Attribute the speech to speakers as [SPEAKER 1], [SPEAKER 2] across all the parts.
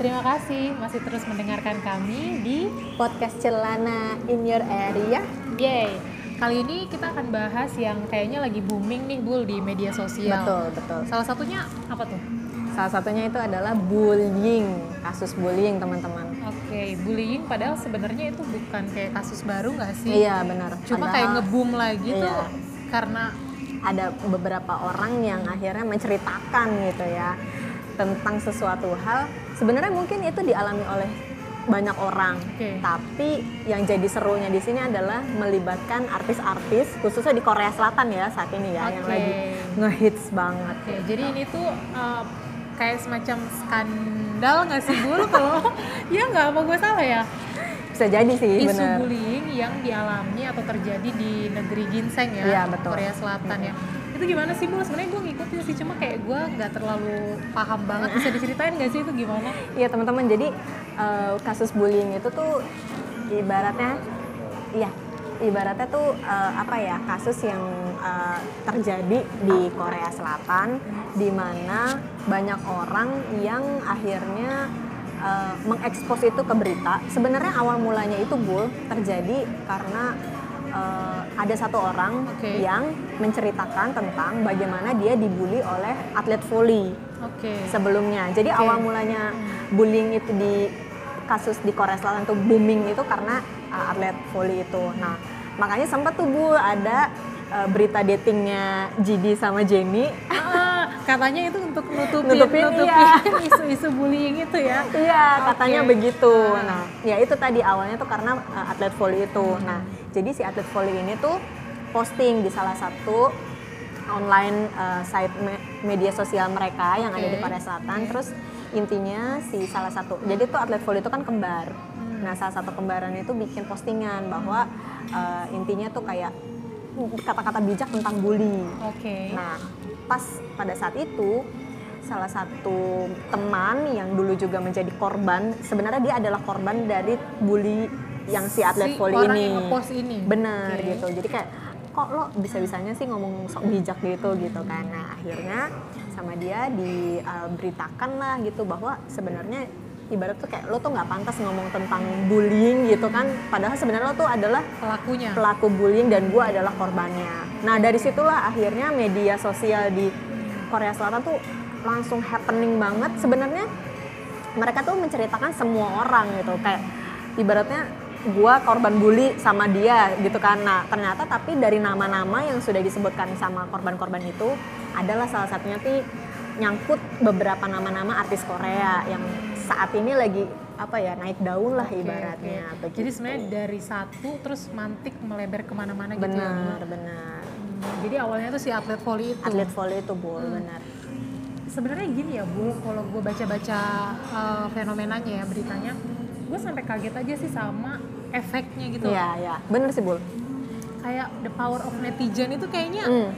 [SPEAKER 1] Terima kasih masih terus mendengarkan kami di
[SPEAKER 2] Podcast Celana in your area.
[SPEAKER 1] Yay. Kali ini kita akan bahas yang kayaknya lagi booming nih Bul di media sosial.
[SPEAKER 2] Betul, betul.
[SPEAKER 1] Salah satunya apa tuh?
[SPEAKER 2] Salah satunya itu adalah bullying, kasus bullying teman-teman.
[SPEAKER 1] Oke, bullying padahal sebenarnya itu bukan kayak kasus baru nggak sih?
[SPEAKER 2] Iya benar.
[SPEAKER 1] Cuma kayak ngebum lagi tuh
[SPEAKER 2] Iya.
[SPEAKER 1] karena
[SPEAKER 2] ada beberapa orang yang akhirnya menceritakan gitu ya tentang sesuatu hal sebenarnya mungkin itu dialami oleh banyak orang.
[SPEAKER 1] Oke.
[SPEAKER 2] tapi yang jadi serunya di sini adalah melibatkan artis-artis khususnya di Korea Selatan ya saat ini ya yang
[SPEAKER 1] Oke.
[SPEAKER 2] lagi ngehits banget.
[SPEAKER 1] Oke, jadi ini tuh uh, kayak semacam skandal nggak sih Bul kalau ya nggak apa gue salah ya.
[SPEAKER 2] Bisa jadi sih
[SPEAKER 1] isu
[SPEAKER 2] bener.
[SPEAKER 1] bullying yang dialami atau terjadi di negeri ginseng ya
[SPEAKER 2] Iya, betul.
[SPEAKER 1] Korea Selatan ya itu gimana sih Bul sebenarnya gue ngikutin sih cuma kayak gue nggak terlalu paham banget. Bisa diceritain nggak sih itu gimana?
[SPEAKER 2] Iya teman-teman, jadi eh, kasus bullying itu tuh ibaratnya, iya ibaratnya tuh eh, apa ya kasus yang eh, terjadi di Korea Selatan, di mana banyak orang yang akhirnya eh, mengekspos itu ke berita. Sebenarnya awal mulanya itu bul terjadi karena eh, ada satu orang
[SPEAKER 1] Oke.
[SPEAKER 2] yang menceritakan tentang bagaimana dia dibully oleh atlet voli
[SPEAKER 1] oke
[SPEAKER 2] sebelumnya. Jadi
[SPEAKER 1] Oke.
[SPEAKER 2] awal mulanya bullying itu di kasus di Korea Selatan tuh booming itu karena uh, atlet voli itu. Nah, makanya sempat tuh Bu ada uh, berita datingnya Jidi sama Jenny.
[SPEAKER 1] Katanya itu untuk nutupin
[SPEAKER 2] Nutupin,
[SPEAKER 1] nutupin
[SPEAKER 2] iya.
[SPEAKER 1] isu-isu bullying itu ya
[SPEAKER 2] Iya, katanya
[SPEAKER 1] Oke.
[SPEAKER 2] begitu.
[SPEAKER 1] Ah.
[SPEAKER 2] Nah, ya itu tadi awalnya tuh karena uh, atlet voli itu. Nah, jadi si atlet voli ini tuh posting di salah satu online uh, site me- media sosial mereka yang ada di. Korea Selatan. Terus intinya si salah satu, jadi tuh atlet voli itu kan kembar.
[SPEAKER 1] Hmm.
[SPEAKER 2] Nah, salah satu kembaran itu bikin postingan bahwa uh, intinya tuh kayak kata-kata bijak tentang bully.
[SPEAKER 1] oke
[SPEAKER 2] Nah, pas pada saat itu salah satu teman yang dulu juga menjadi korban, sebenarnya dia adalah korban dari bully yang si atlet
[SPEAKER 1] Si
[SPEAKER 2] voli ini.
[SPEAKER 1] yang ini?
[SPEAKER 2] Bener
[SPEAKER 1] Oke.
[SPEAKER 2] gitu. Jadi kayak kok lo bisa-bisanya sih ngomong sok bijak gitu gitu kan. Nah, akhirnya sama dia diberitakan lah gitu bahwa sebenarnya ibarat tuh kayak lo tuh nggak pantas ngomong tentang bullying gitu kan padahal sebenarnya lo tuh adalah
[SPEAKER 1] pelakunya
[SPEAKER 2] pelaku bullying dan gue adalah korbannya. Nah dari situlah akhirnya media sosial di Korea Selatan tuh langsung happening banget. Sebenarnya mereka tuh menceritakan semua orang gitu kayak ibaratnya gue korban bully sama dia gitu kan. Nah ternyata tapi dari nama-nama yang sudah disebutkan sama korban-korban itu adalah salah satunya tuh nyangkut beberapa nama-nama artis Korea yang saat ini lagi apa ya naik daun lah ibaratnya.
[SPEAKER 1] oke. Jadi
[SPEAKER 2] begitu.
[SPEAKER 1] sebenarnya dari satu terus mantik melebar ke mana-mana gitu ya.
[SPEAKER 2] benar benar
[SPEAKER 1] Hmm, Jadi awalnya tuh si atlet voli itu.
[SPEAKER 2] atlet volley itu bol
[SPEAKER 1] Hmm.
[SPEAKER 2] benar
[SPEAKER 1] Sebenarnya gini ya Bu, kalau gue baca-baca uh, fenomenanya ya beritanya, gue sampai kaget aja sih sama efeknya gitu.
[SPEAKER 2] iya iya benar sih bol
[SPEAKER 1] Kayak the power of netizen itu kayaknya
[SPEAKER 2] Hmm.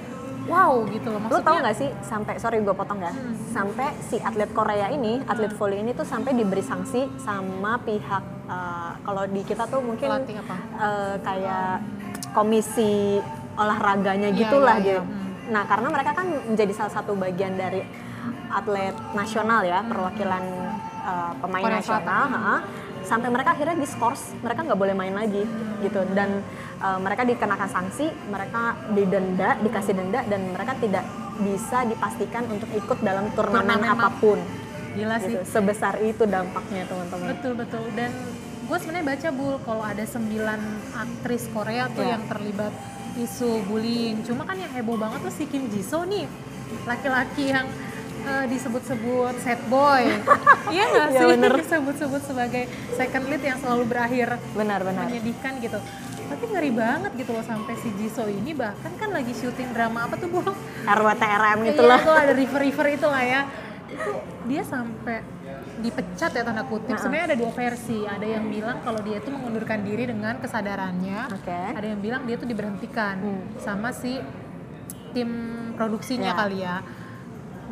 [SPEAKER 1] Wow gitu loh.
[SPEAKER 2] lu
[SPEAKER 1] Maksudnya
[SPEAKER 2] tau nggak sih sampai sorry gue potong ya
[SPEAKER 1] Hmm.
[SPEAKER 2] sampai si atlet Korea ini atlet volley ini tuh sampai diberi sanksi sama pihak eh, kalau di kita tuh mungkin eh, kayak komisi olahraganya
[SPEAKER 1] Iya,
[SPEAKER 2] gitulah
[SPEAKER 1] iya, iya.
[SPEAKER 2] gitu.
[SPEAKER 1] Hmm.
[SPEAKER 2] Nah, karena mereka kan menjadi salah satu bagian dari atlet nasional ya, perwakilan eh, pemain
[SPEAKER 1] Korea
[SPEAKER 2] nasional,
[SPEAKER 1] Selatan.
[SPEAKER 2] ha-ha. Sampai mereka akhirnya diskors, mereka nggak boleh main lagi gitu dan eh, mereka dikenakan sanksi, mereka didenda, dikasih denda dan mereka tidak bisa dipastikan untuk ikut dalam turnamen
[SPEAKER 1] Turnamen ap-
[SPEAKER 2] apa pun.
[SPEAKER 1] Gila sih.
[SPEAKER 2] Gitu. Sebesar itu dampaknya teman-teman.
[SPEAKER 1] Betul betul dan gue sebenarnya baca bul kalau ada 9 aktris Korea tuh
[SPEAKER 2] Ya.
[SPEAKER 1] yang terlibat isu bullying. Cuma kan yang heboh banget tuh si Kim Jisoo nih laki-laki yang eh, disebut-sebut sad boy. iya nggak
[SPEAKER 2] Iya,
[SPEAKER 1] sih?
[SPEAKER 2] bener.
[SPEAKER 1] Disebut-sebut sebagai second lead yang selalu berakhir
[SPEAKER 2] Benar-benar.
[SPEAKER 1] menyedihkan gitu. Tapi ngeri banget gitu loh sampai si Jisoo ini bahkan kan lagi syuting drama apa tuh bu?
[SPEAKER 2] RWTRM
[SPEAKER 1] Iya,
[SPEAKER 2] itulah.
[SPEAKER 1] itu ada river-river itu lah ya. Itu dia sampai dipecat ya tanda kutip.
[SPEAKER 2] Nah.
[SPEAKER 1] Sebenarnya ada dua versi. Ada yang bilang kalau dia itu mengundurkan diri dengan kesadarannya.
[SPEAKER 2] Oke.
[SPEAKER 1] Ada yang bilang dia tuh diberhentikan
[SPEAKER 2] Hmm.
[SPEAKER 1] sama si tim produksinya
[SPEAKER 2] Ya.
[SPEAKER 1] kali ya.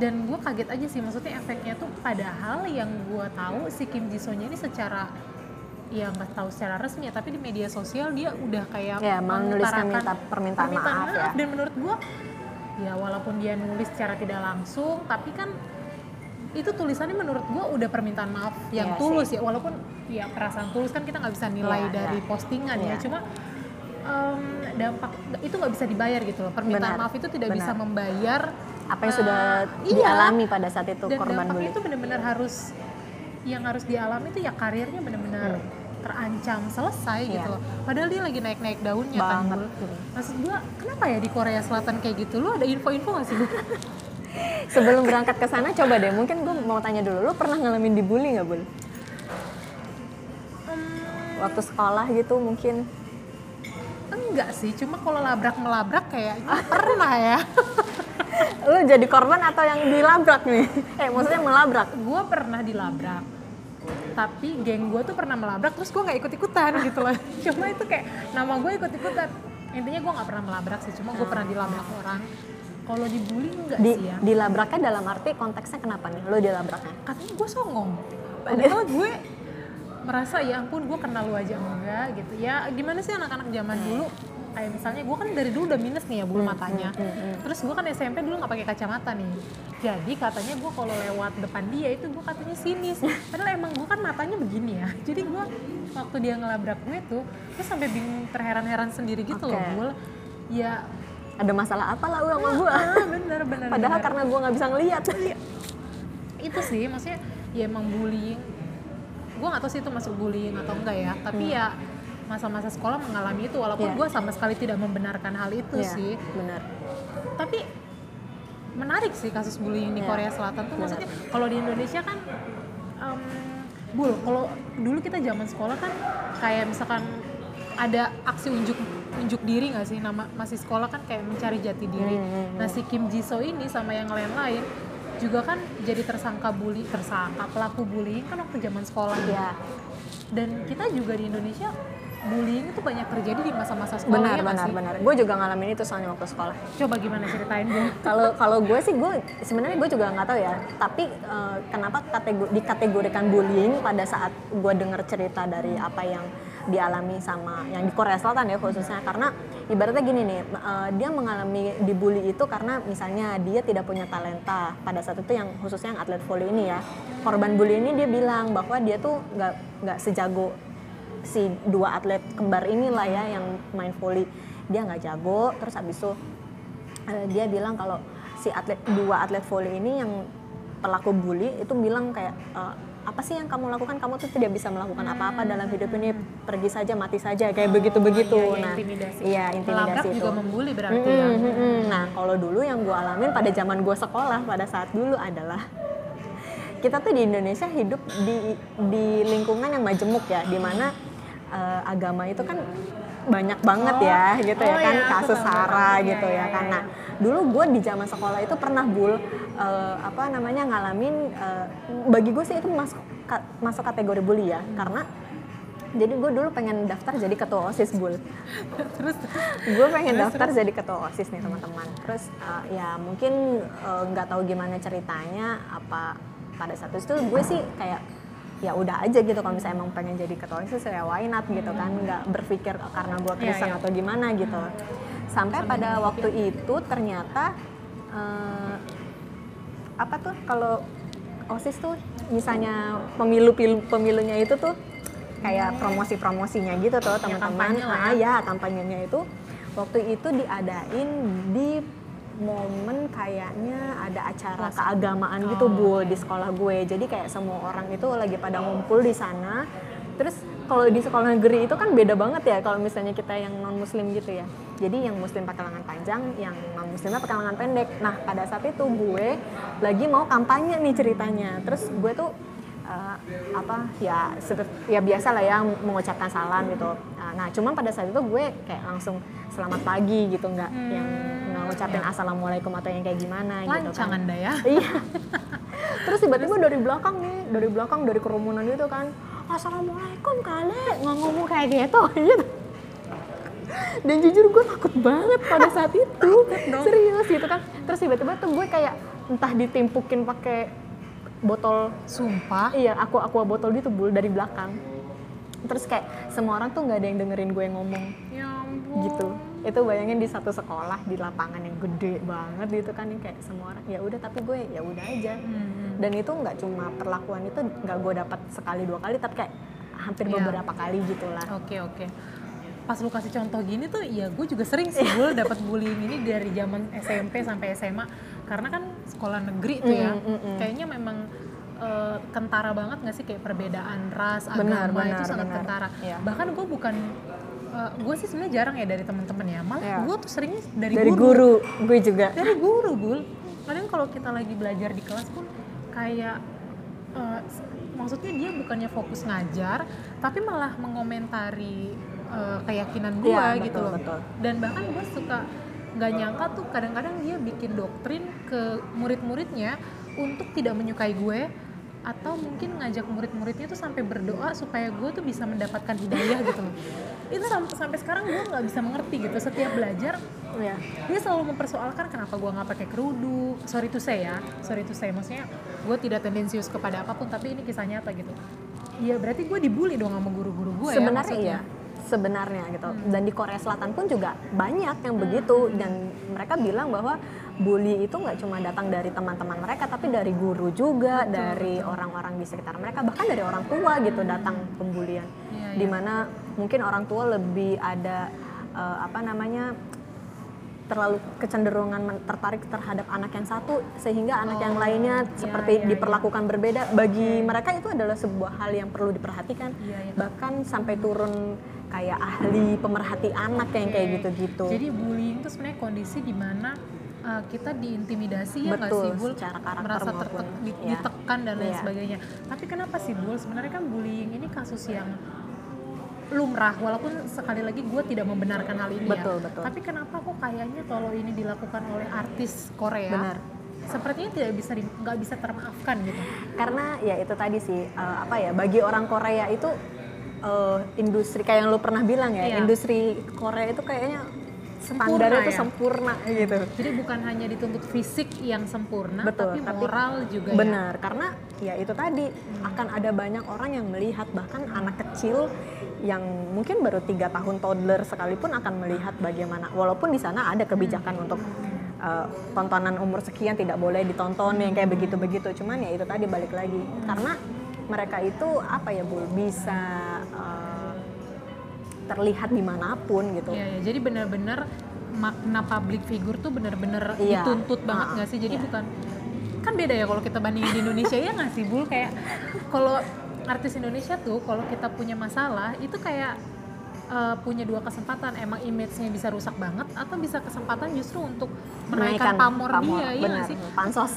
[SPEAKER 1] Dan gue kaget aja sih, maksudnya efeknya tuh padahal yang gue tahu si Kim Jisoo-nya ini secara ya nggak tahu secara resmi ya, tapi di media sosial dia udah kayak
[SPEAKER 2] Ya, menuliskan
[SPEAKER 1] mengutarakan
[SPEAKER 2] minta permintaan maaf ya.
[SPEAKER 1] dan menurut gua ya walaupun dia nulis secara tidak langsung tapi kan itu tulisannya menurut gue udah permintaan maaf yang
[SPEAKER 2] Iya
[SPEAKER 1] tulus ya walaupun ya perasaan tulus kan kita nggak bisa nilai
[SPEAKER 2] Iya,
[SPEAKER 1] dari
[SPEAKER 2] iya.
[SPEAKER 1] postingan ya
[SPEAKER 2] Iya.
[SPEAKER 1] cuma em, dampak itu nggak bisa dibayar gitu loh permintaan
[SPEAKER 2] Benar,
[SPEAKER 1] maaf itu tidak bisa
[SPEAKER 2] benar.
[SPEAKER 1] membayar
[SPEAKER 2] apa yang sudah
[SPEAKER 1] iya.
[SPEAKER 2] dialami pada saat itu
[SPEAKER 1] dan
[SPEAKER 2] korban bully
[SPEAKER 1] itu benar-benar harus yang harus dialami itu ya karirnya benar-benar
[SPEAKER 2] Hmm.
[SPEAKER 1] terancam selesai
[SPEAKER 2] Iya.
[SPEAKER 1] gitu loh padahal dia lagi naik-naik daunnya kan
[SPEAKER 2] Banget.
[SPEAKER 1] Bul.
[SPEAKER 2] Hmm.
[SPEAKER 1] maksud gua kenapa ya di Korea Selatan kayak gitu lu ada info-info gak sih Bul?
[SPEAKER 2] sebelum berangkat ke sana coba deh mungkin gue mau tanya dulu lu pernah ngalamin dibully nggak bul
[SPEAKER 1] Hmm,
[SPEAKER 2] waktu sekolah gitu mungkin
[SPEAKER 1] enggak sih cuma kalau labrak melabrak kayaknya pernah ya
[SPEAKER 2] lu jadi korban atau yang dilabrak nih? Eh maksudnya melabrak?
[SPEAKER 1] Gue pernah dilabrak tapi geng gue tuh pernah melabrak terus gue nggak ikut ikutan gitu loh. Cuma itu kayak nama gue ikut ikutan intinya gue nggak pernah melabrak sih cuma gue pernah dilabrak orang. Kalau dibully enggak
[SPEAKER 2] di,
[SPEAKER 1] sih ya.
[SPEAKER 2] dilabraknya dalam arti konteksnya kenapa nih lu dilabraknya?
[SPEAKER 1] Katanya gue songong. Padahal gue merasa ya ampun gue kenal lu aja enggak gitu. Ya gimana sih anak-anak zaman dulu kayak misalnya gue kan dari dulu udah minus nih ya bulu matanya. terus gue kan SMP dulu nggak pakai kacamata nih. Jadi katanya gue kalau lewat depan dia itu gue katanya sinis. Padahal emang gue kan matanya begini ya. Jadi gue waktu dia ngelabrak gue tuh gue sampai bingung terheran-heran sendiri gitu loh
[SPEAKER 2] Oke.
[SPEAKER 1] bul. Ya.
[SPEAKER 2] Ada masalah apa lah lu sama gue
[SPEAKER 1] ah, bener bener
[SPEAKER 2] padahal
[SPEAKER 1] bener.
[SPEAKER 2] karena gue nggak bisa ngelihat
[SPEAKER 1] itu sih maksudnya ya emang bullying. Gue nggak tahu sih itu masuk bullying atau enggak ya. Tapi ya masa-masa sekolah mengalami itu walaupun
[SPEAKER 2] Iya.
[SPEAKER 1] gue sama sekali tidak membenarkan hal itu
[SPEAKER 2] Iya,
[SPEAKER 1] sih
[SPEAKER 2] benar
[SPEAKER 1] tapi menarik sih kasus bullying di
[SPEAKER 2] Iya.
[SPEAKER 1] Korea Selatan tuh
[SPEAKER 2] Benar.
[SPEAKER 1] maksudnya kalau di Indonesia kan em, bul kalau dulu kita zaman sekolah kan kayak misalkan ada aksi unjuk unjuk diri nggak sih nama masih sekolah kan kayak mencari jati diri
[SPEAKER 2] Hmm, hmm,
[SPEAKER 1] nah si Kim Ji So ini sama yang lain-lain juga kan jadi tersangka bully tersangka pelaku bullying kan waktu zaman sekolah
[SPEAKER 2] ya
[SPEAKER 1] dan kita juga di Indonesia bullying itu banyak terjadi di masa-masa sekolah
[SPEAKER 2] benar
[SPEAKER 1] ya
[SPEAKER 2] benar
[SPEAKER 1] sih?
[SPEAKER 2] benar. Gue juga ngalamin itu soalnya waktu sekolah.
[SPEAKER 1] Coba gimana ceritain gue
[SPEAKER 2] kalau kalau gue sih gue sebenarnya gue juga nggak tahu ya. Tapi eh, kenapa kategori dikategorikan bullying pada saat gue dengar cerita dari apa yang dialami sama yang di Korea Selatan ya khususnya. Karena ibaratnya gini nih eh, dia mengalami dibully itu karena misalnya dia tidak punya talenta. Pada saat itu yang khususnya yang atlet volley ini ya. Korban bully ini dia bilang bahwa dia tuh nggak nggak sejago si dua atlet kembar inilah ya yang main volley dia nggak jago terus habis itu eh, dia bilang kalau si atlet dua atlet volley ini yang pelaku bully itu bilang kayak eh, apa sih yang kamu lakukan? Kamu tuh tidak bisa melakukan apa-apa dalam hidup ini. Pergi saja mati saja kayak begitu begitu
[SPEAKER 1] iya, iya,
[SPEAKER 2] nah
[SPEAKER 1] intimidasi.
[SPEAKER 2] iya
[SPEAKER 1] Melabrak
[SPEAKER 2] intimidasi itu.
[SPEAKER 1] juga membuli berarti
[SPEAKER 2] Mm-mm,
[SPEAKER 1] ya.
[SPEAKER 2] nah kalau dulu yang gue alamin pada zaman gue sekolah pada saat dulu adalah kita tuh di Indonesia hidup di di lingkungan yang majemuk ya di mana eh, agama itu kan banyak banget
[SPEAKER 1] Oh.
[SPEAKER 2] ya gitu ya
[SPEAKER 1] Oh,
[SPEAKER 2] kan
[SPEAKER 1] iya, aku
[SPEAKER 2] kasus
[SPEAKER 1] tahu,
[SPEAKER 2] sara
[SPEAKER 1] tahu. Iya,
[SPEAKER 2] gitu
[SPEAKER 1] iya,
[SPEAKER 2] ya
[SPEAKER 1] iya,
[SPEAKER 2] kan.
[SPEAKER 1] iya.
[SPEAKER 2] dulu gue di zaman sekolah itu pernah bul eh, apa namanya ngalamin eh, bagi gue sih itu masuk ka- masuk kategori bully ya. Karena jadi gue dulu pengen daftar jadi ketua osis bul.
[SPEAKER 1] Terus?
[SPEAKER 2] Gue pengen daftar jadi ketua osis nih teman-teman. Terus uh, ya mungkin uh, nggak tahu gimana ceritanya apa pada saat itu gue sih kayak ya udah aja gitu. Kalau misalnya emang pengen jadi ketua osis ya why not gitu kan? Nggak berpikir karena gue Kristen
[SPEAKER 1] iya.
[SPEAKER 2] atau gimana gitu. Sampai pada waktu itu ternyata uh, apa tuh kalau osis tuh misalnya pemilu pemilunya itu tuh kayak promosi-promosinya gitu tuh teman-teman.
[SPEAKER 1] kampanye lah
[SPEAKER 2] Ah, ya kampanyenya itu. Waktu itu diadain di momen kayaknya ada acara keagamaan gitu bu di sekolah gue. Jadi kayak semua orang itu lagi pada ngumpul di sana. Terus kalau di sekolah negeri itu kan beda banget ya kalau misalnya kita yang non muslim gitu ya. Jadi yang muslim pakai lengan panjang yang non muslimnya pakai lengan pendek. Nah pada saat itu gue lagi mau kampanye nih ceritanya. Terus gue tuh eh, apa ya seperti ya biasa lah ya mengucapkan salam gitu. Nah, nah cuman pada saat itu gue kayak langsung selamat pagi gitu nggak yang nggak ngucapin assalamualaikum atau yang kayak gimana gitu
[SPEAKER 1] lancang
[SPEAKER 2] kan
[SPEAKER 1] anda ya.
[SPEAKER 2] iya. Terus tiba-tiba dari belakang nih dari belakang dari kerumunan gitu kan assalamualaikum kale nggak ngomong kayak gitu. Gitu dan jujur gue takut banget pada saat itu. Serius gitu kan. Terus tiba-tiba tuh gue kayak entah ditimpukin pakai botol
[SPEAKER 1] Sumpah.
[SPEAKER 2] iya aku aqua botol gitu bul dari belakang terus kayak semua orang tuh nggak ada yang dengerin gue ngomong
[SPEAKER 1] Ya ampun.
[SPEAKER 2] gitu itu bayangin di satu sekolah di lapangan yang gede banget gitu kan yang kayak semua orang ya udah tapi gue ya udah aja
[SPEAKER 1] Hmm.
[SPEAKER 2] dan itu nggak cuma perlakuan itu nggak gue dapat sekali dua kali tapi kayak hampir
[SPEAKER 1] Iya.
[SPEAKER 2] beberapa kali gitu lah
[SPEAKER 1] Oke oke. Pas lu kasih contoh gini tuh, ya gue juga sering sih gue dapat bullying ini dari zaman SMP sampai SMA karena kan sekolah negeri tuh ya,
[SPEAKER 2] Mm, mm, mm.
[SPEAKER 1] kayaknya memang eh, kentara banget nggak sih kayak perbedaan ras,
[SPEAKER 2] Benar,
[SPEAKER 1] agama itu
[SPEAKER 2] benar,
[SPEAKER 1] sangat
[SPEAKER 2] benar.
[SPEAKER 1] kentara.
[SPEAKER 2] Iya.
[SPEAKER 1] Bahkan gue bukan gue sih sebenarnya jarang ya dari teman-teman ya, malah
[SPEAKER 2] Iya.
[SPEAKER 1] gue tuh sering dari,
[SPEAKER 2] dari
[SPEAKER 1] guru.
[SPEAKER 2] guru gue juga
[SPEAKER 1] Dari guru, Bul. Kadang kalau kita lagi belajar di kelas pun kayak eh, s- maksudnya dia bukannya fokus ngajar, tapi malah mengomentari eh, keyakinan gue
[SPEAKER 2] Iya,
[SPEAKER 1] gitu
[SPEAKER 2] betul,
[SPEAKER 1] loh.
[SPEAKER 2] betul.
[SPEAKER 1] Dan bahkan gue suka nggak nyangka tuh kadang-kadang dia bikin doktrin ke murid-muridnya untuk tidak menyukai gue atau mungkin ngajak murid-muridnya tuh sampai berdoa supaya gue tuh bisa mendapatkan hidayah gitu loh. Itu sampai, sampai sekarang gue nggak bisa mengerti gitu. Setiap belajar
[SPEAKER 2] ya
[SPEAKER 1] dia selalu mempersoalkan kenapa gua nggak pakai kerudung sorry to say ya sorry to say maksudnya gue tidak tendensius kepada apa pun tapi ini kisah nyata gitu Iya berarti gue dibully dong sama guru-guru gue ya
[SPEAKER 2] sebenarnya
[SPEAKER 1] maksudnya.
[SPEAKER 2] iya sebenarnya gitu.
[SPEAKER 1] Hmm.
[SPEAKER 2] dan di Korea Selatan pun juga banyak yang begitu. Dan mereka bilang bahwa bully itu nggak cuma datang dari teman-teman mereka tapi dari guru juga
[SPEAKER 1] Betul,
[SPEAKER 2] dari orang-orang di sekitar mereka bahkan dari orang tua gitu datang pembulian.
[SPEAKER 1] Iya, iya.
[SPEAKER 2] di mana mungkin orang tua lebih ada eh, apa namanya terlalu kecenderungan tertarik terhadap anak yang satu sehingga anak yang
[SPEAKER 1] Oh,
[SPEAKER 2] lainnya
[SPEAKER 1] iya,
[SPEAKER 2] seperti
[SPEAKER 1] iya, iya.
[SPEAKER 2] diperlakukan berbeda. Bagi mereka itu adalah sebuah hal yang perlu diperhatikan.
[SPEAKER 1] Iya, iya.
[SPEAKER 2] bahkan sampai turun kayak ahli pemerhati anak yang kayak gitu-gitu
[SPEAKER 1] Jadi bullying itu sebenarnya kondisi di mana uh, kita diintimidasi ya nggak sih Bul?
[SPEAKER 2] secara karakter
[SPEAKER 1] merasa tertek- di-
[SPEAKER 2] iya.
[SPEAKER 1] ditekan dan lain
[SPEAKER 2] Iya.
[SPEAKER 1] sebagainya. Tapi kenapa sih Bul? Sebenarnya kan bullying ini kasus yang lumrah walaupun sekali lagi gue tidak membenarkan hal ini
[SPEAKER 2] Betul,
[SPEAKER 1] ya.
[SPEAKER 2] betul.
[SPEAKER 1] Tapi kenapa kok kayaknya kalau ini dilakukan oleh artis Korea
[SPEAKER 2] Benar.
[SPEAKER 1] sepertinya tidak bisa nggak bisa termaafkan gitu.
[SPEAKER 2] karena ya itu tadi sih eh, apa ya bagi orang Korea itu eh, industri kayak yang lu pernah bilang ya
[SPEAKER 1] Iya.
[SPEAKER 2] industri Korea itu kayaknya standarnya itu
[SPEAKER 1] ya?
[SPEAKER 2] sempurna gitu
[SPEAKER 1] Jadi bukan hanya dituntut fisik yang sempurna,
[SPEAKER 2] Betul,
[SPEAKER 1] tapi
[SPEAKER 2] tapi
[SPEAKER 1] moral juga ya.
[SPEAKER 2] Benar, karena ya itu tadi akan ada banyak orang yang melihat bahkan anak kecil yang mungkin baru tiga tahun toddler sekalipun akan melihat bagaimana walaupun di sana ada kebijakan untuk uh, tontonan umur sekian tidak boleh ditonton yang kayak begitu-begitu cuman ya itu tadi balik lagi karena mereka itu apa ya bu bisa uh, terlihat di mana pun gitu
[SPEAKER 1] Iya, ya. jadi benar-benar makna public figure tuh benar-benar
[SPEAKER 2] Iya.
[SPEAKER 1] dituntut banget
[SPEAKER 2] Ah,
[SPEAKER 1] nggak sih? Jadi
[SPEAKER 2] iya.
[SPEAKER 1] bukan kan beda ya kalau kita bandingin di Indonesia ya nggak sih Bul kayak kalau artis Indonesia tuh kalau kita punya masalah itu kayak eh, punya dua kesempatan emang image-nya bisa rusak banget atau bisa kesempatan justru untuk menaikkan pamor, dia ya
[SPEAKER 2] benar
[SPEAKER 1] nggak sih?
[SPEAKER 2] pansos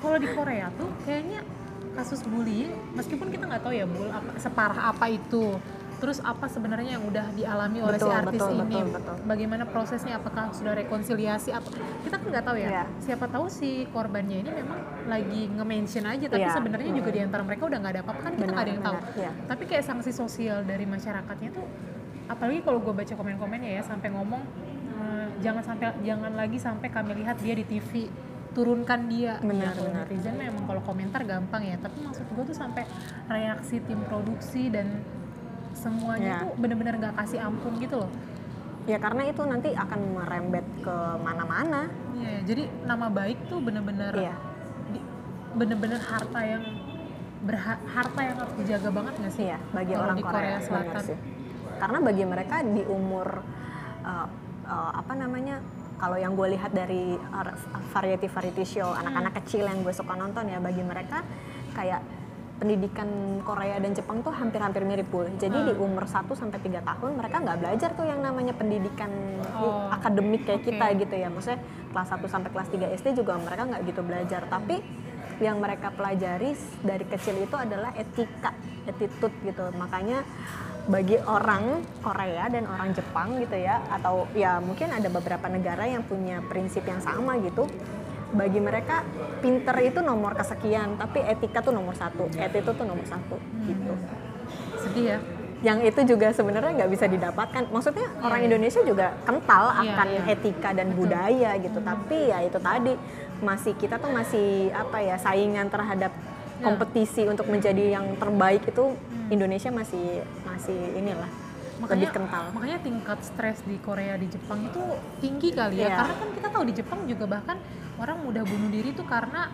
[SPEAKER 1] Kalau di Korea tuh kayaknya kasus bullying meskipun kita nggak tahu ya Bul apa, separah apa itu. Terus apa sebenarnya yang udah dialami oleh si
[SPEAKER 2] Betul,
[SPEAKER 1] artis
[SPEAKER 2] betul,
[SPEAKER 1] ini?
[SPEAKER 2] betul, betul.
[SPEAKER 1] bagaimana prosesnya? Apakah sudah rekonsiliasi? Atau kita kan nggak tahu ya.
[SPEAKER 2] Iya.
[SPEAKER 1] siapa tahu si korbannya ini memang lagi nge-mention aja tapi
[SPEAKER 2] Iya.
[SPEAKER 1] sebenarnya juga di antara mereka udah nggak ada apa-apa kan kita nggak ada yang tahu.
[SPEAKER 2] Iya.
[SPEAKER 1] tapi kayak sanksi sosial dari masyarakatnya tuh apalagi kalau gue baca komen-komennya ya sampai ngomong "Eh, jangan sampai jangan lagi sampai kami lihat dia di TV turunkan dia
[SPEAKER 2] Benar,
[SPEAKER 1] ya,
[SPEAKER 2] benar.
[SPEAKER 1] netizen memang kalau komentar gampang ya tapi maksud gue tuh sampai reaksi tim produksi dan semuanya
[SPEAKER 2] Iya.
[SPEAKER 1] tuh bener-bener nggak kasih ampun gitu loh
[SPEAKER 2] ya karena itu nanti akan merembet ke mana-mana
[SPEAKER 1] Iya, jadi nama baik tuh bener-bener
[SPEAKER 2] Iya.
[SPEAKER 1] di- bener-bener harta yang berha- harta yang harus dijaga banget nggak sih
[SPEAKER 2] Iya, bagi orang
[SPEAKER 1] di
[SPEAKER 2] Korea,
[SPEAKER 1] Korea Selatan
[SPEAKER 2] sih. Karena bagi mereka di umur uh, uh, apa namanya? Kalau yang gue lihat dari uh, variety variety show anak-anak kecil yang gue suka nonton ya, bagi mereka kayak pendidikan Korea dan Jepang tuh hampir-hampir mirip pul. Jadi di umur 1 sampai 3 tahun mereka nggak belajar tuh yang namanya pendidikan
[SPEAKER 1] Oh,
[SPEAKER 2] akademik kayak
[SPEAKER 1] oke.
[SPEAKER 2] kita gitu ya. Maksudnya kelas 1 sampai kelas 3 SD juga mereka nggak gitu belajar. Tapi yang mereka pelajari dari kecil itu adalah etika, attitude gitu. Makanya bagi orang Korea dan orang Jepang gitu ya, atau ya mungkin ada beberapa negara yang punya prinsip yang sama gitu. Bagi mereka pinter itu nomor kesekian, tapi etika tuh nomor satu, attitude tuh nomor satu gitu.
[SPEAKER 1] sedih ya
[SPEAKER 2] Yang itu juga sebenarnya nggak bisa didapatkan. Maksudnya orang Indonesia juga kental
[SPEAKER 1] Iya,
[SPEAKER 2] akan
[SPEAKER 1] iya.
[SPEAKER 2] etika dan budaya gitu. Tapi ya itu tadi masih kita tuh masih apa ya saingan terhadap
[SPEAKER 1] Ya.
[SPEAKER 2] kompetisi untuk menjadi yang terbaik itu Indonesia masih masih inilah lebih kental.
[SPEAKER 1] makanya tingkat stres di Korea di Jepang itu tinggi kali ya
[SPEAKER 2] Iya.
[SPEAKER 1] karena kan kita tahu di Jepang juga bahkan orang mudah bunuh diri tuh karena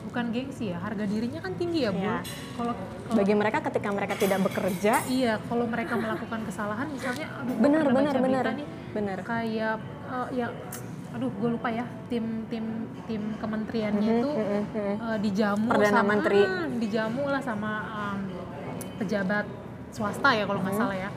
[SPEAKER 1] bukan gengsi ya harga dirinya kan tinggi ya bu
[SPEAKER 2] Iya.
[SPEAKER 1] kalau
[SPEAKER 2] Bagi mereka ketika mereka tidak bekerja,
[SPEAKER 1] iya kalau mereka melakukan kesalahan misalnya aduh
[SPEAKER 2] benar benar benar
[SPEAKER 1] nih,
[SPEAKER 2] benar.
[SPEAKER 1] kayak eh, ya aduh gue lupa ya tim tim tim kementeriannya
[SPEAKER 2] Mhm,
[SPEAKER 1] itu
[SPEAKER 2] mhm, mhm.
[SPEAKER 1] eh, dijamu
[SPEAKER 2] Perdana
[SPEAKER 1] sama
[SPEAKER 2] Menteri.
[SPEAKER 1] Hmm, dijamu lah sama em, pejabat swasta ya kalau nggak
[SPEAKER 2] Mhm.
[SPEAKER 1] salah ya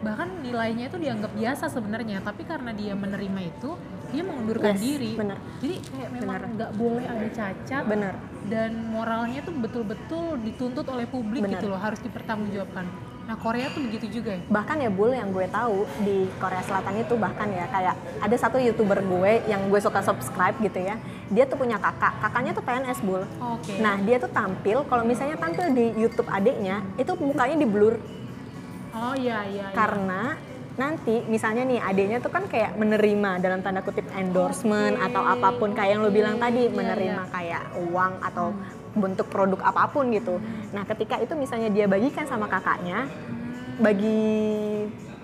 [SPEAKER 1] bahkan nilainya itu dianggap biasa sebenarnya tapi karena dia menerima itu dia mengundurkan
[SPEAKER 2] Yes,
[SPEAKER 1] diri
[SPEAKER 2] benar.
[SPEAKER 1] jadi kayak memang nggak boleh ada cacat
[SPEAKER 2] Benar.
[SPEAKER 1] dan moralnya tuh betul-betul dituntut oleh publik
[SPEAKER 2] Benar.
[SPEAKER 1] gitu loh harus dipertanggungjawabkan nah Korea tuh begitu juga ya?
[SPEAKER 2] Bahkan ya bul yang gue tahu di Korea Selatan itu bahkan ya kayak ada satu youtuber gue yang gue suka subscribe gitu ya dia tuh punya kakak. Kakaknya tuh PNS bul.
[SPEAKER 1] Oke.
[SPEAKER 2] Nah dia tuh tampil kalau misalnya tampil di YouTube adiknya itu mukanya di blur.
[SPEAKER 1] Oh iya iya, iya.
[SPEAKER 2] karena nanti misalnya nih adiknya tuh kan kayak menerima dalam tanda kutip endorsement
[SPEAKER 1] Oke,
[SPEAKER 2] atau apa pun kayak yang lo bilang tadi
[SPEAKER 1] iya,
[SPEAKER 2] menerima kayak uang atau bentuk produk apa pun gitu. Nah ketika itu misalnya dia bagikan sama kakaknya bagi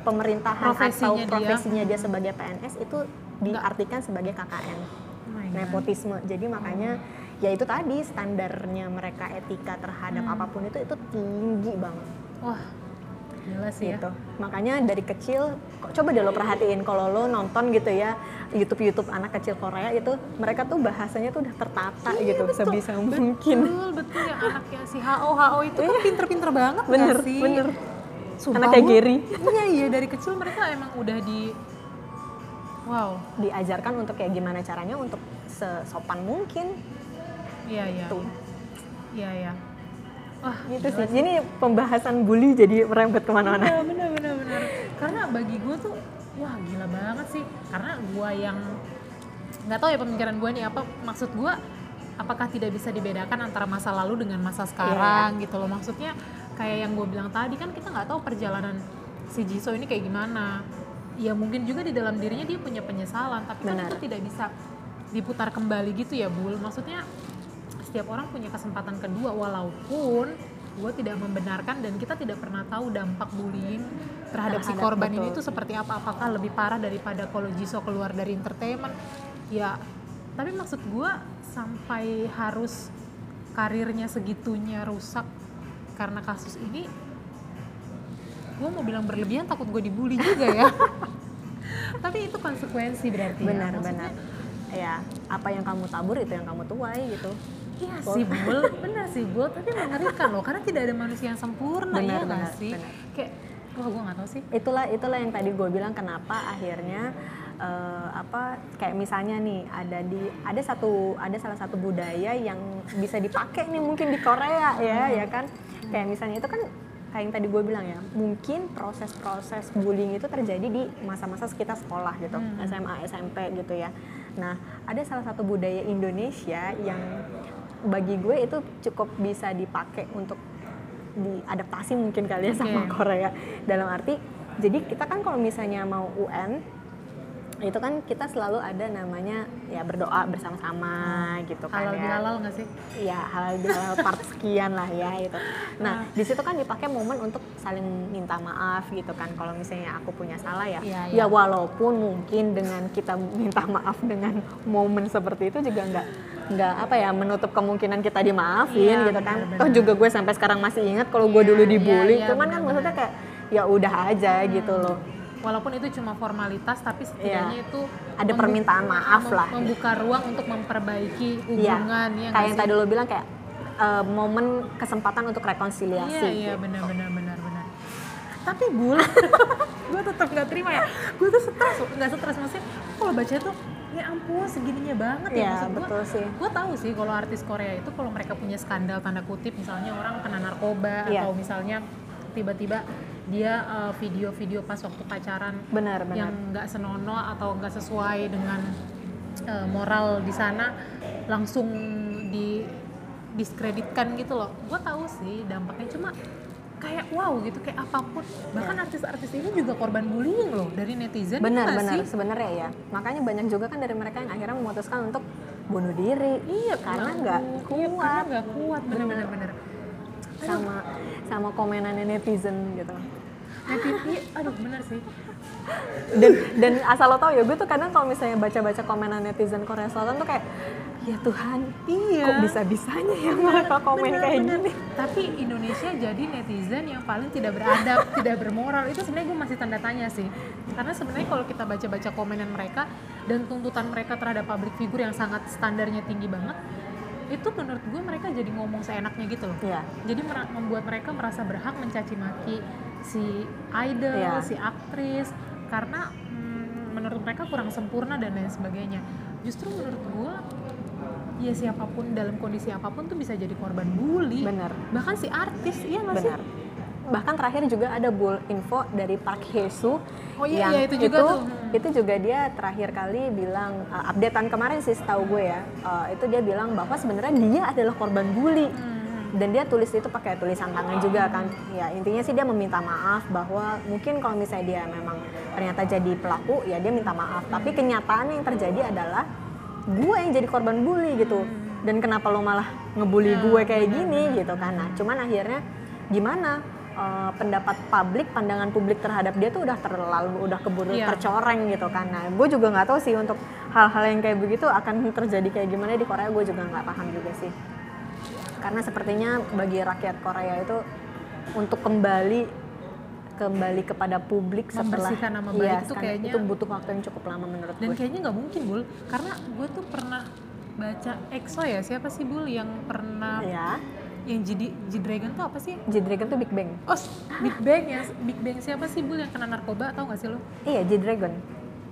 [SPEAKER 2] pemerintahan atau
[SPEAKER 1] Profesinya dia.
[SPEAKER 2] profesinya dia sebagai PNS itu diartikan sebagai KKN
[SPEAKER 1] Oh
[SPEAKER 2] nepotisme. Jadi makanya ya itu tadi standarnya mereka etika terhadap
[SPEAKER 1] Hmm.
[SPEAKER 2] apa pun itu itu tinggi banget
[SPEAKER 1] wah sih ya
[SPEAKER 2] gitu. Makanya dari kecil, kok coba deh lo perhatiin kalau lo nonton gitu ya YouTube YouTube anak kecil Korea itu mereka tuh bahasanya tuh udah tertata
[SPEAKER 1] Iya,
[SPEAKER 2] gitu
[SPEAKER 1] betul.
[SPEAKER 2] sebisa mungkin.
[SPEAKER 1] betul betul yang anaknya si HO HO itu kan pinter-pinter banget
[SPEAKER 2] Bener,
[SPEAKER 1] sih
[SPEAKER 2] bener.
[SPEAKER 1] Sumpah,
[SPEAKER 2] Anak kayak. Gary.
[SPEAKER 1] iya iya dari kecil mereka emang udah di wow
[SPEAKER 2] Diajarkan untuk kayak gimana caranya untuk sesopan mungkin
[SPEAKER 1] iya iya iya iya wah
[SPEAKER 2] Gitu sih. Ini pembahasan bully jadi merembet ke mana-mana.
[SPEAKER 1] Bener, bener, bener, bener. Karena bagi gue tuh, wah gila banget sih. Karena gue yang nggak tahu ya pemikiran gue nih apa maksud gue apakah tidak bisa dibedakan antara masa lalu dengan masa sekarang gitu loh maksudnya kayak yang gue bilang tadi kan kita nggak tahu perjalanan si Jisoo ini kayak gimana ya mungkin juga di dalam dirinya dia punya penyesalan tapi kan
[SPEAKER 2] Benar.
[SPEAKER 1] itu tidak bisa diputar kembali gitu ya Bul maksudnya setiap orang punya kesempatan kedua walaupun gue tidak membenarkan dan kita tidak pernah tahu dampak bullying terhadap, si
[SPEAKER 2] Terhadap,
[SPEAKER 1] korban ini
[SPEAKER 2] betul.
[SPEAKER 1] tuh seperti apa apakah lebih parah daripada kalau Jisoo keluar dari entertainment ya tapi maksud gue sampai harus karirnya segitunya rusak karena kasus ini gue mau bilang berlebihan takut gue dibully juga ya tapi itu konsekuensi berarti ya.
[SPEAKER 2] Benar,
[SPEAKER 1] Maksudnya,
[SPEAKER 2] benar. Ya, apa yang kamu tabur itu yang kamu tuai gitu.
[SPEAKER 1] Iya sih Bul, benar sih Bul, tapi mengerikan loh karena tidak ada manusia yang sempurna
[SPEAKER 2] Benar,
[SPEAKER 1] ya nggak
[SPEAKER 2] benar,
[SPEAKER 1] sih? Kayak, wah gue nggak tahu sih.
[SPEAKER 2] itulah itulah yang tadi gue bilang kenapa akhirnya eh, apa kayak misalnya nih ada di ada satu ada salah satu budaya yang bisa dipakai nih mungkin di Korea ya ya kan? Kayak misalnya itu kan kayak yang tadi gue bilang ya mungkin proses-proses bullying itu terjadi di masa-masa kita sekolah gitu
[SPEAKER 1] Hmm.
[SPEAKER 2] SMA SMP gitu ya. Nah ada salah satu budaya Indonesia yang bagi gue itu cukup bisa dipakai untuk diadaptasi mungkin kali ya sama
[SPEAKER 1] Oke.
[SPEAKER 2] Korea dalam arti jadi kita kan kalau misalnya mau UN itu kan kita selalu ada namanya ya berdoa bersama-sama gitu kan
[SPEAKER 1] Halal
[SPEAKER 2] ya
[SPEAKER 1] bihalal nggak sih?
[SPEAKER 2] ya halal bihalal part sekian lah ya gitu. Nah di situ kan dipakai momen untuk saling minta maaf gitu kan. Kalau misalnya aku punya salah ya,
[SPEAKER 1] Iya, iya.
[SPEAKER 2] ya walaupun mungkin dengan kita minta maaf dengan momen seperti itu juga nggak nggak apa ya menutup kemungkinan kita dimaafin
[SPEAKER 1] Iya,
[SPEAKER 2] gitu kan.
[SPEAKER 1] benar-benar.
[SPEAKER 2] Toh juga gue sampai sekarang masih ingat kalau gue
[SPEAKER 1] Iya,
[SPEAKER 2] dulu
[SPEAKER 1] iya,
[SPEAKER 2] dibully,
[SPEAKER 1] iya,
[SPEAKER 2] cuman kan
[SPEAKER 1] benar-benar.
[SPEAKER 2] maksudnya kayak ya udah aja gitu loh.
[SPEAKER 1] Walaupun itu cuma formalitas, tapi setidaknya
[SPEAKER 2] Iya.
[SPEAKER 1] itu
[SPEAKER 2] Ada permintaan maaf lah.
[SPEAKER 1] Membuka ruang untuk memperbaiki
[SPEAKER 2] Iya,
[SPEAKER 1] hubungan ya
[SPEAKER 2] kayak yang
[SPEAKER 1] sih?
[SPEAKER 2] tadi lo bilang kayak eh, momen kesempatan untuk rekonsiliasi.
[SPEAKER 1] Iya iya
[SPEAKER 2] gitu.
[SPEAKER 1] benar benar benar benar. Tapi bul, gue tetap nggak terima ya. Gue tuh stres, nggak stres maksudnya. Kalau baca tuh, ya ampun segininya banget ya.
[SPEAKER 2] Iya,
[SPEAKER 1] Maksud gua,
[SPEAKER 2] betul sih.
[SPEAKER 1] Gue tahu sih kalau artis Korea itu kalau mereka punya skandal tanda kutip, misalnya orang kena narkoba
[SPEAKER 2] Iya.
[SPEAKER 1] atau misalnya tiba-tiba dia uh, video-video pas waktu pacaran
[SPEAKER 2] Benar, benar.
[SPEAKER 1] yang nggak senonoh atau nggak sesuai dengan uh, moral di sana langsung di diskreditkan gitu loh. Gue tahu sih dampaknya cuma kayak wow gitu kayak apa pun. Bahkan artis-artis ini juga korban bullying loh dari netizen
[SPEAKER 2] benar
[SPEAKER 1] ya
[SPEAKER 2] benar.
[SPEAKER 1] sih?
[SPEAKER 2] sebenarnya ya. Makanya banyak juga kan dari mereka yang akhirnya memutuskan untuk bunuh diri.
[SPEAKER 1] Iya
[SPEAKER 2] karena
[SPEAKER 1] ampun.
[SPEAKER 2] nggak
[SPEAKER 1] Iya, karena
[SPEAKER 2] kuat.
[SPEAKER 1] nggak kuat. Bener-bener bener
[SPEAKER 2] sama sama komenannya netizen gitu
[SPEAKER 1] iya, aduh bener sih
[SPEAKER 2] dan dan asal lo tau ya gue tuh kadang kalau misalnya baca-baca komenan netizen Korea Selatan tuh kayak ya Tuhan
[SPEAKER 1] iya
[SPEAKER 2] kok bisa-bisanya ya mereka komen
[SPEAKER 1] Bener,
[SPEAKER 2] kayak
[SPEAKER 1] bener.
[SPEAKER 2] gini
[SPEAKER 1] Tapi Indonesia jadi netizen yang paling tidak beradab, tidak bermoral. Itu sebenarnya gue masih tanda tanya sih. Karena sebenarnya kalau kita baca-baca komenan mereka dan tuntutan mereka terhadap public figure yang sangat standarnya tinggi banget, itu menurut gue mereka jadi ngomong seenaknya gitu loh.
[SPEAKER 2] Iya.
[SPEAKER 1] Jadi membuat mereka merasa berhak mencaci maki si idol,
[SPEAKER 2] Iya.
[SPEAKER 1] si aktris karena mm, menurut mereka kurang sempurna dan lain sebagainya. Justru menurut gue ya siapa pun dalam kondisi apa pun tuh bisa jadi korban bully
[SPEAKER 2] benar
[SPEAKER 1] bahkan si artis iya nggak sih
[SPEAKER 2] bahkan terakhir juga ada bull info dari Park Hae-soo
[SPEAKER 1] Oh iya,
[SPEAKER 2] yang
[SPEAKER 1] iya, itu juga tuh. Hmm.
[SPEAKER 2] itu juga dia terakhir kali bilang uh, updatean kemarin sih setahu gue ya uh, itu dia bilang bahwa sebenarnya dia adalah korban bully
[SPEAKER 1] Hmm.
[SPEAKER 2] Dan dia tulis itu pakai tulisan tangan juga kan. Ya intinya sih dia meminta maaf bahwa mungkin kalau misalnya dia memang ternyata jadi pelaku ya dia minta maaf. Tapi kenyataan yang terjadi adalah gue yang jadi korban bully gitu. Dan kenapa lo malah ngebully
[SPEAKER 1] Ya,
[SPEAKER 2] gue kayak gini gitu kan. Nah cuman akhirnya gimana eh, pendapat publik pandangan publik terhadap dia tuh udah terlalu udah keburu
[SPEAKER 1] Iya.
[SPEAKER 2] tercoreng gitu kan. Nah gue juga nggak tahu sih untuk hal-hal yang kayak begitu akan terjadi kayak gimana. Di Korea gue juga nggak paham juga sih karena sepertinya bagi rakyat Korea itu untuk kembali kembali kepada publik setelah
[SPEAKER 1] Membersihkan nama
[SPEAKER 2] Iya,
[SPEAKER 1] baik itu
[SPEAKER 2] kan,
[SPEAKER 1] kayaknya-
[SPEAKER 2] itu butuh waktu yang cukup lama menurut
[SPEAKER 1] dan
[SPEAKER 2] gue
[SPEAKER 1] kayaknya nggak mungkin bul. Karena gue tuh pernah baca EXO ya siapa sih bul yang pernah
[SPEAKER 2] ya
[SPEAKER 1] yang jadi G Dragon tuh apa sih?
[SPEAKER 2] G-Dragon tuh Big Bang.
[SPEAKER 1] Oh Big Bang ya Big Bang siapa sih bul yang kena narkoba tau gak sih lo
[SPEAKER 2] iya G-Dragon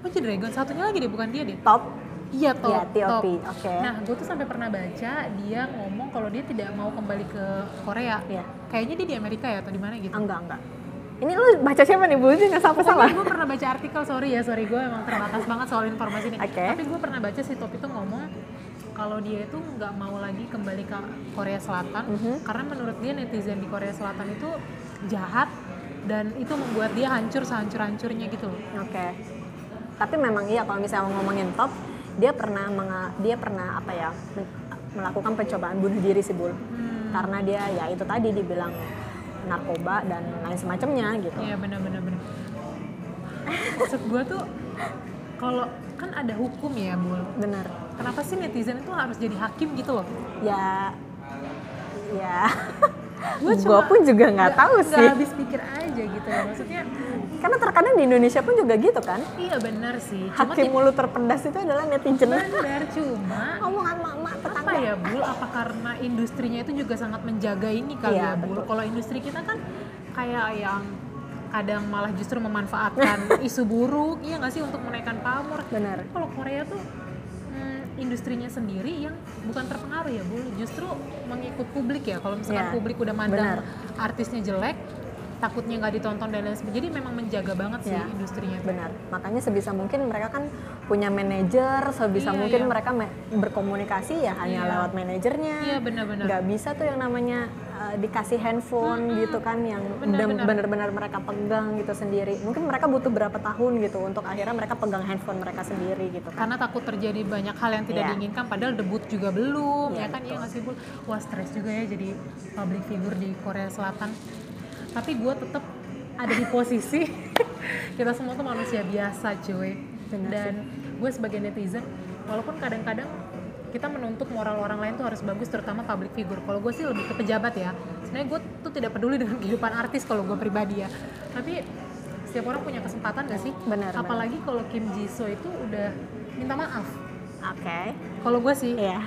[SPEAKER 1] oh G Dragon satunya lagi deh bukan dia deh?
[SPEAKER 2] Top
[SPEAKER 1] iya top
[SPEAKER 2] Iya, TOP, oke.
[SPEAKER 1] nah gue tuh sampai pernah baca dia ngomong kalau dia tidak mau kembali ke Korea
[SPEAKER 2] Iya.
[SPEAKER 1] kayaknya dia di Amerika ya atau di mana gitu
[SPEAKER 2] enggak enggak ini lu baca siapa nih Bu? Sih nggak sampai salah
[SPEAKER 1] gue pernah baca artikel, sorry ya, sorry gue emang terbatas banget soal informasi ini.
[SPEAKER 2] Oke.
[SPEAKER 1] Tapi gue pernah baca si Top itu ngomong kalau dia itu nggak mau lagi kembali ke Korea Selatan
[SPEAKER 2] Mhm.
[SPEAKER 1] karena menurut dia netizen di Korea Selatan itu jahat dan itu membuat dia hancur sehancur-hancurnya gitu loh.
[SPEAKER 2] Oke. Tapi memang iya kalau misalnya ngomongin top, dia pernah menga- dia pernah apa ya melakukan pencobaan bunuh diri sih Bul.
[SPEAKER 1] Hmm.
[SPEAKER 2] Karena dia ya itu tadi dibilang narkoba dan lain semacamnya gitu.
[SPEAKER 1] Iya benar-benar benar. Maksud gue tuh kalau kan ada hukum ya, Bul.
[SPEAKER 2] Benar.
[SPEAKER 1] Kenapa sih netizen itu harus jadi hakim gitu loh?
[SPEAKER 2] Ya ya
[SPEAKER 1] Gua
[SPEAKER 2] gue pun juga nggak tahu
[SPEAKER 1] Nggak
[SPEAKER 2] sih.
[SPEAKER 1] habis pikir aja gitu loh. Maksudnya
[SPEAKER 2] Karena terkadang di Indonesia pun juga gitu kan.
[SPEAKER 1] iya benar sih. Cuma
[SPEAKER 2] Hakim mulut terpedas itu adalah netizen.
[SPEAKER 1] benar cuma
[SPEAKER 2] Omongan mama
[SPEAKER 1] apa
[SPEAKER 2] tetangga.
[SPEAKER 1] ya Bul apa karena industrinya itu juga sangat menjaga ini kali
[SPEAKER 2] Iya,
[SPEAKER 1] ya Bul
[SPEAKER 2] betul.
[SPEAKER 1] kalau industri kita kan kayak yang kadang malah justru memanfaatkan isu buruk iya nggak sih untuk menaikkan pamor
[SPEAKER 2] Benar.
[SPEAKER 1] Kalau Korea tuh hmm, industrinya sendiri yang bukan terpengaruh ya Bul justru mengikut publik ya kalau misalkan
[SPEAKER 2] Iya,
[SPEAKER 1] publik udah mandang
[SPEAKER 2] benar.
[SPEAKER 1] artisnya jelek takutnya nggak ditonton dan lain sebagainya jadi memang menjaga banget sih
[SPEAKER 2] Iya.
[SPEAKER 1] industrinya.
[SPEAKER 2] Benar. Makanya sebisa mungkin mereka kan punya manajer, sebisa
[SPEAKER 1] Iya,
[SPEAKER 2] mungkin
[SPEAKER 1] iya.
[SPEAKER 2] mereka me- berkomunikasi ya hanya
[SPEAKER 1] Iya.
[SPEAKER 2] lewat manajernya.
[SPEAKER 1] iya benar-benar
[SPEAKER 2] Nggak bisa tuh yang namanya uh, dikasih handphone gitu kan yang benar-benar mereka pegang gitu sendiri. Mungkin mereka butuh berapa tahun gitu untuk akhirnya mereka pegang handphone mereka sendiri gitu kan.
[SPEAKER 1] karena takut terjadi banyak hal yang tidak
[SPEAKER 2] Iya.
[SPEAKER 1] diinginkan padahal debut juga belum
[SPEAKER 2] Iya,
[SPEAKER 1] ya kan iya nggak sih Bul wah stres juga ya jadi public figure di Korea Selatan tapi gue tetap ada di posisi kita semua tuh manusia biasa cuy.
[SPEAKER 2] Benar
[SPEAKER 1] dan gue sebagai netizen walaupun kadang-kadang kita menuntut moral orang lain tuh harus bagus terutama public figure. Kalau gue sih lebih ke pejabat ya. Sebenarnya gue tuh tidak peduli dengan kehidupan artis kalau gue pribadi ya. Tapi setiap orang punya kesempatan gak sih?
[SPEAKER 2] Benar,
[SPEAKER 1] apalagi kalau Kim Ji Soo itu udah minta maaf.
[SPEAKER 2] Oke.
[SPEAKER 1] kalau gue sih
[SPEAKER 2] Iya.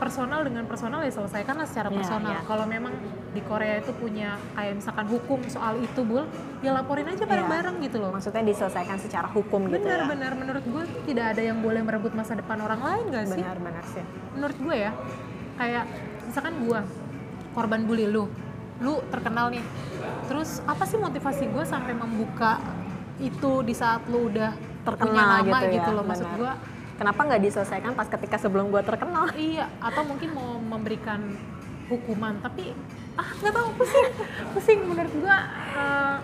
[SPEAKER 1] Personal dengan personal ya selesaikanlah secara
[SPEAKER 2] Iya,
[SPEAKER 1] personal
[SPEAKER 2] iya.
[SPEAKER 1] kalau memang di Korea itu punya kayak misalkan hukum soal itu bul ya laporin aja bareng-bareng gitu loh
[SPEAKER 2] Maksudnya diselesaikan secara hukum gitu ya.
[SPEAKER 1] benar-benar menurut gue tidak ada yang boleh merebut masa depan orang lain gak sih
[SPEAKER 2] Benar-benar sih.
[SPEAKER 1] menurut gue ya kayak misalkan gue korban bully lu lu terkenal nih terus apa sih motivasi gue sampai membuka itu di saat lu udah punya
[SPEAKER 2] Terkenal
[SPEAKER 1] nama
[SPEAKER 2] gitu ya.
[SPEAKER 1] loh maksud gue
[SPEAKER 2] Kenapa nggak diselesaikan pas ketika sebelum gua terkenal?
[SPEAKER 1] iya atau mungkin mau memberikan hukuman tapi ah nggak tahu pusing pusing menurut gue eh,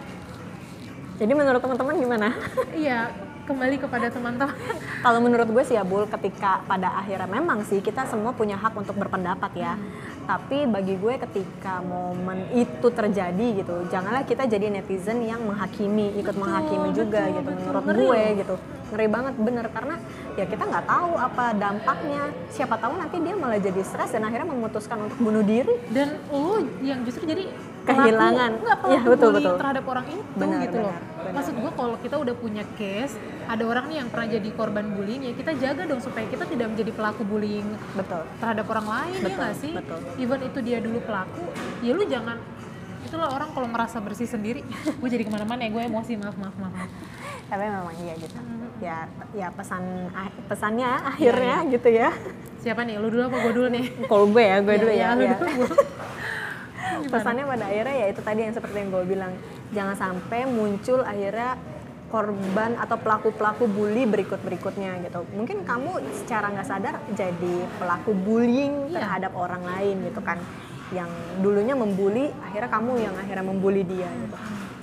[SPEAKER 2] Jadi menurut teman-teman gimana?
[SPEAKER 1] iya kembali kepada teman-teman.
[SPEAKER 2] Kalau menurut gue sih ya Bul, ketika pada akhirnya memang sih kita semua punya hak untuk berpendapat ya. tapi bagi gue ketika momen itu terjadi gitu janganlah kita jadi netizen yang menghakimi ikut
[SPEAKER 1] Betul,
[SPEAKER 2] menghakimi juga
[SPEAKER 1] betul,
[SPEAKER 2] gitu
[SPEAKER 1] betul.
[SPEAKER 2] menurut
[SPEAKER 1] Ngeri
[SPEAKER 2] gue gitu. Ngeri banget bener. Karena ya kita nggak tahu apa dampaknya. Siapa tahu nanti dia malah jadi stres dan akhirnya memutuskan untuk bunuh diri.
[SPEAKER 1] Dan lo yang justru jadi
[SPEAKER 2] Kehilangan.
[SPEAKER 1] pelaku,
[SPEAKER 2] Iya, betul, betul.
[SPEAKER 1] terhadap orang itu
[SPEAKER 2] Benar,
[SPEAKER 1] gitu loh
[SPEAKER 2] benar, benar.
[SPEAKER 1] maksud gue kalau kita udah punya case ada orang nih yang pernah jadi korban bullying ya kita jaga dong supaya kita tidak menjadi pelaku bullying
[SPEAKER 2] betul
[SPEAKER 1] terhadap orang lain ya
[SPEAKER 2] Betul,
[SPEAKER 1] nggak sih
[SPEAKER 2] betul.
[SPEAKER 1] even itu dia dulu pelaku ya lu jangan itulah orang kalau ngerasa bersih sendiri gue jadi ke mana-mana ya gue emosi maaf maaf maaf,
[SPEAKER 2] tapi memang iya gitu
[SPEAKER 1] Hmm.
[SPEAKER 2] ya ya pesan ah- pesannya akhirnya
[SPEAKER 1] Iya,
[SPEAKER 2] gitu ya
[SPEAKER 1] siapa nih lu dulu apa gue dulu nih
[SPEAKER 2] kalau gue ya gue
[SPEAKER 1] Iya,
[SPEAKER 2] dulu
[SPEAKER 1] iya,
[SPEAKER 2] ya,
[SPEAKER 1] lu
[SPEAKER 2] ya.
[SPEAKER 1] dulu gua. Gimana?
[SPEAKER 2] pesannya pada akhirnya ya itu tadi yang seperti yang gue bilang. Jangan sampai muncul akhirnya korban atau pelaku-pelaku bully berikut-berikutnya gitu. Mungkin kamu secara nggak sadar jadi pelaku bullying
[SPEAKER 1] Iya.
[SPEAKER 2] terhadap orang lain gitu kan. Yang dulunya membuli akhirnya kamu yang akhirnya membuli dia gitu.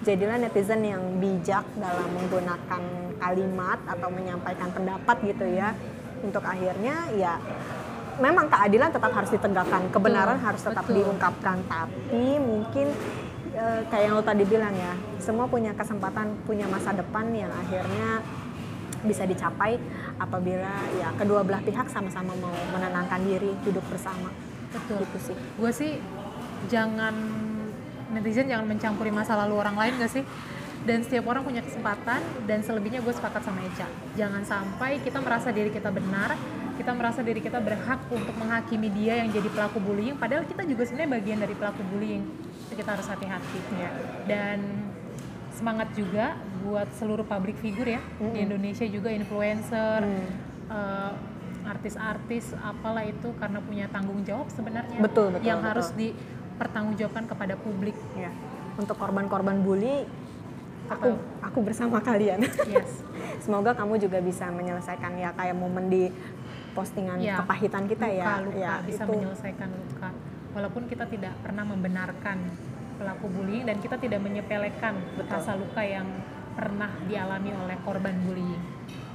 [SPEAKER 2] Jadilah netizen yang bijak dalam menggunakan kalimat atau menyampaikan pendapat gitu ya. Untuk akhirnya ya memang keadilan tetap harus ditegakkan kebenaran
[SPEAKER 1] Betul,
[SPEAKER 2] harus tetap
[SPEAKER 1] betul.
[SPEAKER 2] diungkapkan. Tapi mungkin eh, kayak yang lo tadi bilang ya semua punya kesempatan punya masa depan yang akhirnya bisa dicapai apabila ya kedua belah pihak sama-sama mau menenangkan diri duduk bersama.
[SPEAKER 1] Betul.
[SPEAKER 2] Gitu sih.
[SPEAKER 1] Gue sih jangan netizen jangan mencampuri masa lalu orang lain gak sih? Dan setiap orang punya kesempatan dan selebihnya gue sepakat sama Eca. Jangan sampai kita merasa diri kita benar kita merasa diri kita berhak untuk menghakimi dia yang jadi pelaku bullying padahal kita juga sebenarnya bagian dari pelaku bullying. Itu kita harus hati-hati.
[SPEAKER 2] Ya.
[SPEAKER 1] dan semangat juga buat seluruh public figure ya di Indonesia juga influencer
[SPEAKER 2] Mm.
[SPEAKER 1] eh, artis-artis apalah itu karena punya tanggung jawab sebenarnya
[SPEAKER 2] Betul, betul,
[SPEAKER 1] yang
[SPEAKER 2] betul.
[SPEAKER 1] harus dipertanggungjawabkan kepada publik.
[SPEAKER 2] Ya untuk korban-korban bully aku aku bersama kalian.
[SPEAKER 1] Yes.
[SPEAKER 2] Semoga kamu juga bisa menyelesaikan ya kayak momen di postingan
[SPEAKER 1] Ya,
[SPEAKER 2] kepahitan kita
[SPEAKER 1] luka,
[SPEAKER 2] ya.
[SPEAKER 1] luka
[SPEAKER 2] ya
[SPEAKER 1] bisa
[SPEAKER 2] itu.
[SPEAKER 1] menyelesaikan luka. Walaupun kita tidak pernah membenarkan pelaku bullying dan kita tidak menyepelekan rasa luka yang pernah dialami oleh korban bullying.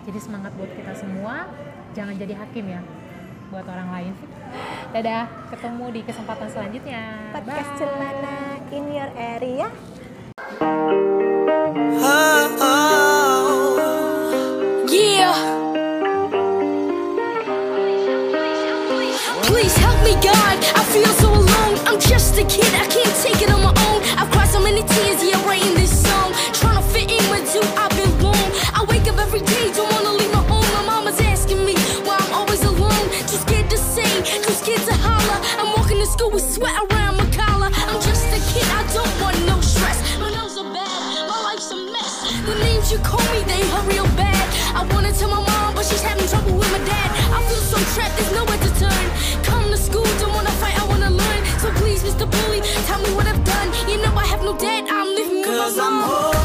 [SPEAKER 1] Jadi semangat buat kita semua. Jangan jadi hakim ya buat orang lain. Dadah ketemu di kesempatan selanjutnya.
[SPEAKER 2] Podcast
[SPEAKER 1] Bye.
[SPEAKER 2] celana in your area
[SPEAKER 3] some
[SPEAKER 4] hope.